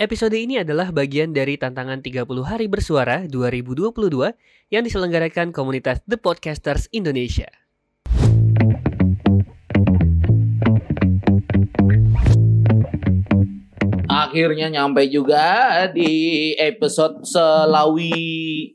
Episode ini adalah bagian dari tantangan 30 hari bersuara 2022 yang diselenggarakan komunitas The Podcasters Indonesia. Akhirnya nyampe juga di episode Selawi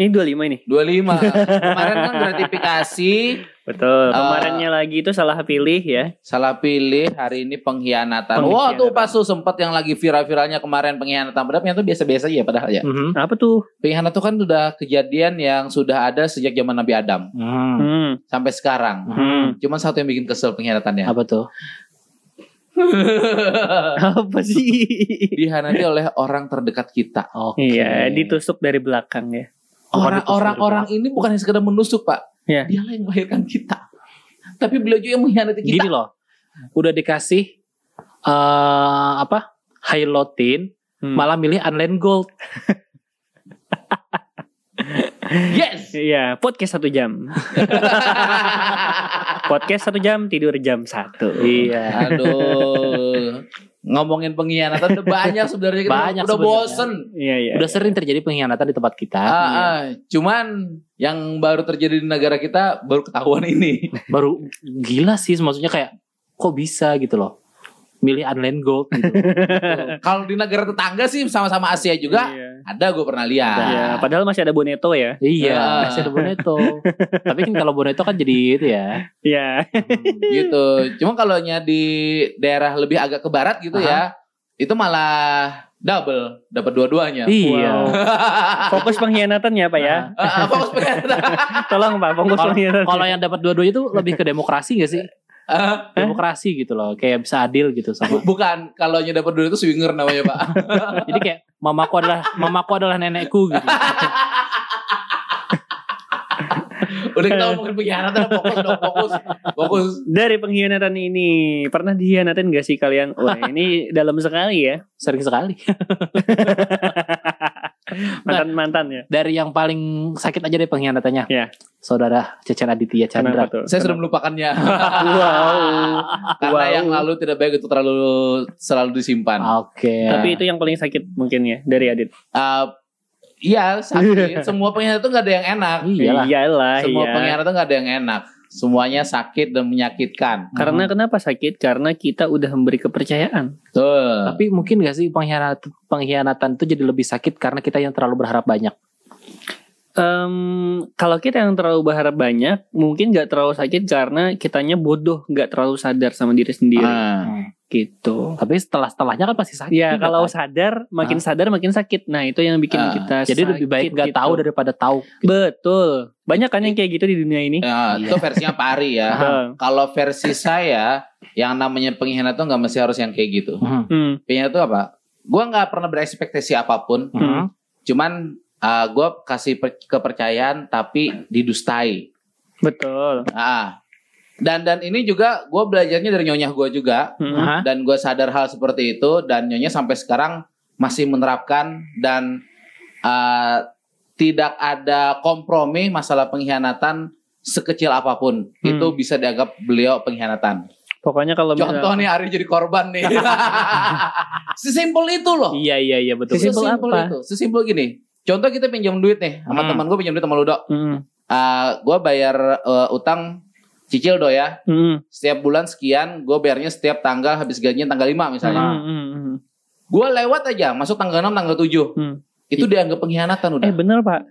Ini 25 ini. 25. Kemarin kan gratifikasi, Betul. Eh, Kemarinnya lagi itu salah pilih ya. salah pilih, hari ini pengkhianatan. Pengkhianatan. Wah tuh pas tuh sempat yang lagi viral-viralnya kemarin pengkhianatan. Padahal itu biasa-biasa aja padahal ya. Mhm. Apa tuh? Pengkhianatan itu kan udah kejadian yang sudah ada sejak zaman Nabi Adam Hmm. sampai sekarang. Hmm. Cuman satu yang bikin kesel pengkhianatannya. Apa tuh? Apa sih? Dihanati oleh orang terdekat kita. Oke. Iya, ditusuk dari belakang ya. Orang-orang ini bukan yang sekedar menusuk pak, Iya. dia lah yang melahirkan kita. Tapi beliau juga yang mengkhianati kita. Gini loh. Udah dikasih eh apa? Highlotin, Hmm. malah milih unland gold. Yes. Iya, podcast satu jam. podcast satu jam, tidur jam satu. Iya. Aduh. Ngomongin pengkhianatan udah banyak sebenarnya kita Banyak udah sebenarnya. bosen. Iya, iya. Udah sering terjadi pengkhianatan di tempat kita. Ah, ah. Cuman yang baru terjadi di negara kita baru ketahuan ini. Baru gila sih maksudnya kayak kok bisa gitu loh. Milih unland gold gitu. Kalau di negara tetangga sih sama-sama Asia juga Iya. Ada gue pernah lihat. Iya, padahal masih ada Boneto ya. iya, Ah. masih ada Boneto. Tapi kan kalau Boneto kan jadi itu ya. Iya. gitu. Cuma kalau nya di daerah lebih agak ke barat gitu ya, itu malah double, dapat dua-duanya. Iya. Wow. Fokus pengkhianatannya Pak ya. Ah, ah, fokus pengkhianatan. Tolong Pak, fokus Kalau pengkhianatan. kalau yang dapat dua-duanya itu lebih ke demokrasi gak sih? Ah, Demokrasi gitu loh, kayak bisa adil gitu sama. Bukan, kalau nya dapat dua itu swinger namanya pak. Jadi kayak mamaku adalah mamaku adalah nenekku gitu. Udah kita ngomongin pengkhianatan, fokus dong, fokus, fokus. Dari pengkhianatan ini pernah dikhianatin gak sih kalian? Wah ini dalam sekali ya Sering sekali. Mantan mantan ya. Dari yang paling sakit aja deh pengkhianatannya. Iya. Saudara Cecen Aditya Chandra. Saya sudah melupakannya. Wow. Karena Wow. yang lalu tidak baik itu terlalu selalu disimpan. Oke. Tapi itu yang paling sakit mungkin ya dari Adit. Ah, Iya sakit. Semua pengkhianatan itu nggak ada yang enak. Iyalah. Iyalah, Semua iya. pengkhianatan itu nggak ada yang enak. Semuanya sakit dan menyakitkan. Karena kenapa sakit? Karena kita udah memberi kepercayaan. Tuh. Tapi mungkin gak sih pengkhianatan pengkhianatan itu jadi lebih sakit karena kita yang terlalu berharap banyak. Em, kalau kita yang terlalu berharap banyak, mungkin nggak terlalu sakit karena kitanya bodoh, nggak terlalu sadar sama diri sendiri, Ah. Gitu. Tapi setelah setelahnya kan pasti sakit. Ya kalau kan. sadar, makin sadar makin sakit. Nah itu yang bikin Ah, kita jadi lebih baik sakit nggak gitu. tahu daripada tahu. Betul. Banyak kan yang kayak gitu di dunia ini. Ya, Iya. itu versinya Pak Ari ya. Kalau versi saya, yang namanya pengkhianatan itu nggak mesti harus yang kayak gitu. Hmm. Hmm. Pengkhianatan itu apa? Gua nggak pernah berekspektasi apa pun. Hmm. Cuman uh, gue kasih per- kepercayaan tapi didustai. Betul. Ah. Dan dan ini juga gue belajarnya dari nyonya gue juga. Hmm. Hah? Dan gue sadar hal seperti itu. Dan nyonya sampai sekarang masih menerapkan dan uh, tidak ada kompromi masalah pengkhianatan sekecil apa pun. Hmm. Itu bisa dianggap beliau pengkhianatan. Pokoknya kalau Contoh nih Ari jadi korban nih. Sesimpel itu loh. Iya iya iya betul. Sesimpel Sesimpel apa? itu. Sesimpel gini. Contoh kita pinjam duit nih sama Hmm. teman gue pinjam duit sama Ludo. Hmm. Uh, gue bayar uh, utang cicil do ya. Hmm. Setiap bulan sekian, gue bayarnya setiap tanggal habis gajian tanggal 5 misalnya. Hmm, hmm, hmm. Gue lewat aja, masuk tanggal 6, tanggal 7. Hmm. Itu dianggap pengkhianatan udah. Eh bener pak,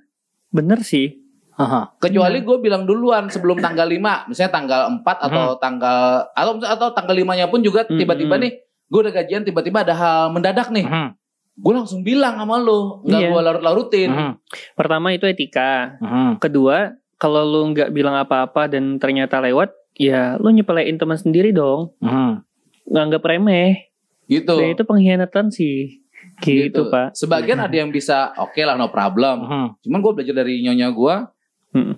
bener sih. Aha. Kecuali gue bilang duluan sebelum tanggal 5, misalnya tanggal 4 atau tanggal atau atau tanggal 5-nya pun juga Hmm, tiba-tiba hmm. nih gue udah gajian tiba-tiba ada hal mendadak nih. Hmm. Gue langsung bilang sama lu, nggak Iya. gue larut-larutin. Hmm. Pertama itu etika. Hmm. Kedua, kalau lu nggak bilang apa-apa dan ternyata lewat, ya lu nyepelein teman sendiri dong. Hmm. Nganggap remeh. Gitu. Dan itu pengkhianatan sih. Gitu, Pak. Sebagian ada yang bisa oke lah no problem. Hmm. Cuman gue belajar dari nyonya gue Hmm.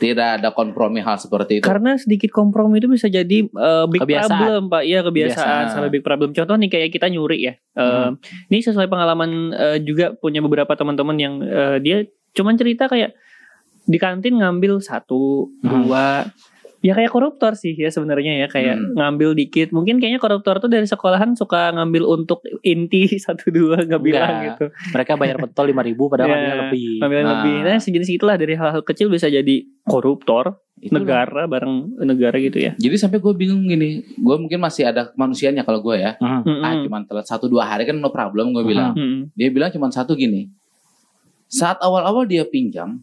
tidak ada kompromi hal seperti itu. Karena sedikit kompromi itu bisa jadi uh, big Kebiasaan. problem, Pak. Iya, kebiasaan, Kebiasaan. sampai big problem. Contoh nih kayak kita nyuri ya. Uh, Ini sesuai pengalaman uh, juga punya beberapa teman-teman yang uh, dia cuman cerita kayak di kantin ngambil satu, Hmm. dua, Ya kayak koruptor sih ya sebenarnya ya kayak Hmm. ngambil dikit. Mungkin kayaknya koruptor tuh dari sekolahan suka ngambil untuk inti satu dua nggak bilang gitu. Mereka bayar pentol 5000 ribu padahal Ya, ngambilnya lebih. Ngambil Nah. lebih. Nah sejenis itulah dari hal-hal kecil bisa jadi koruptor Itulah. negara bareng negara gitu ya. Jadi sampai gue bingung gini, gue mungkin masih ada kemanusiaannya kalau gue ya. Mhm. Mm-mm. Ah cuman telat satu dua hari kan no problem gue bilang. Mm-mm. Dia bilang cuma satu gini. Saat awal-awal dia pinjam,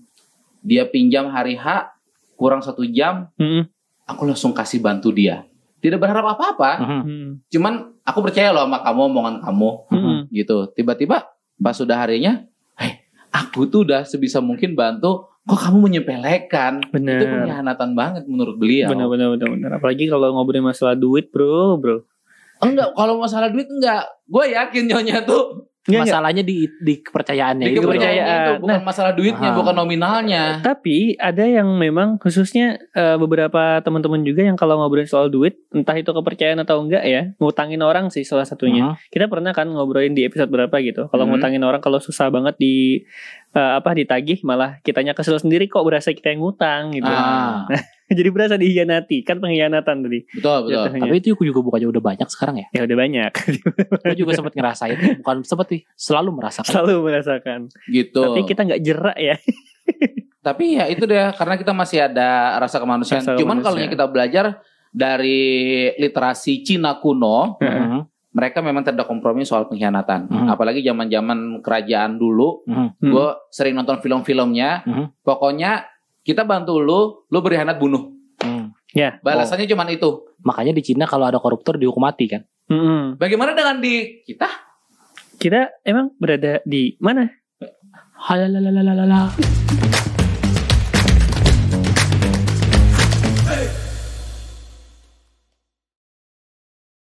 dia pinjam hari H kurang satu jam, Mm-mm. aku langsung kasih bantu dia. Tidak berharap apa-apa. Mm-mm. cuman aku percaya loh sama kamu omongan kamu Mm-mm. gitu. Tiba-tiba pas sudah harinya, eh aku tuh udah sebisa mungkin bantu. Kok kamu menyepelekan? Itu Bener. pengkhianatan banget menurut beliau. Bener bener bener bener. Apalagi kalau ngobrolin masalah duit bro bro. Enggak, kalau masalah duit enggak. Gue yakin nyonya tuh Nggak, nggak. Masalahnya di di kepercayaannya di itu. bro. kepercayaan. kepercayaan itu bukan masalah duitnya, Aha. bukan nominalnya. Tapi ada yang memang khususnya eh, beberapa teman-teman juga yang kalau ngobrolin soal duit, entah itu kepercayaan atau enggak ya, ngutangin orang sih salah satunya. Mhm. Kita pernah kan ngobrolin di episode berapa gitu. Kalau Hmm. ngutangin orang kalau susah banget di eh, apa ditagih malah kitanya kesel sendiri kok berasa kita yang ngutang gitu. Ah, Jadi berasa dihianati, kan pengkhianatan tadi. betul betul. Jatuhnya. Tapi itu juga bukannya udah banyak sekarang ya. Ya udah banyak. Gue juga sempat ngerasain, bukan sempat sih, selalu merasakan. Selalu merasakan. Gitu. Tapi kita nggak jerak ya. Tapi ya itu deh karena kita masih ada rasa kemanusiaan. Rasa Cuman kalau kita belajar dari literasi Cina kuno, Mhm. mereka memang tidak kompromi soal pengkhianatan. Mhm. Apalagi zaman-zaman kerajaan dulu, Mhm. Hmm. gue sering nonton film-filmnya. Mhm. Pokoknya kita bantu lu, lu berkhianat bunuh. Mhm. Ya. Balasannya cuman itu. Makanya di Cina kalau ada koruptor dihukum mati kan. Mm-mm. Bagaimana dengan di kita? Kita emang berada di mana? Halalalalala.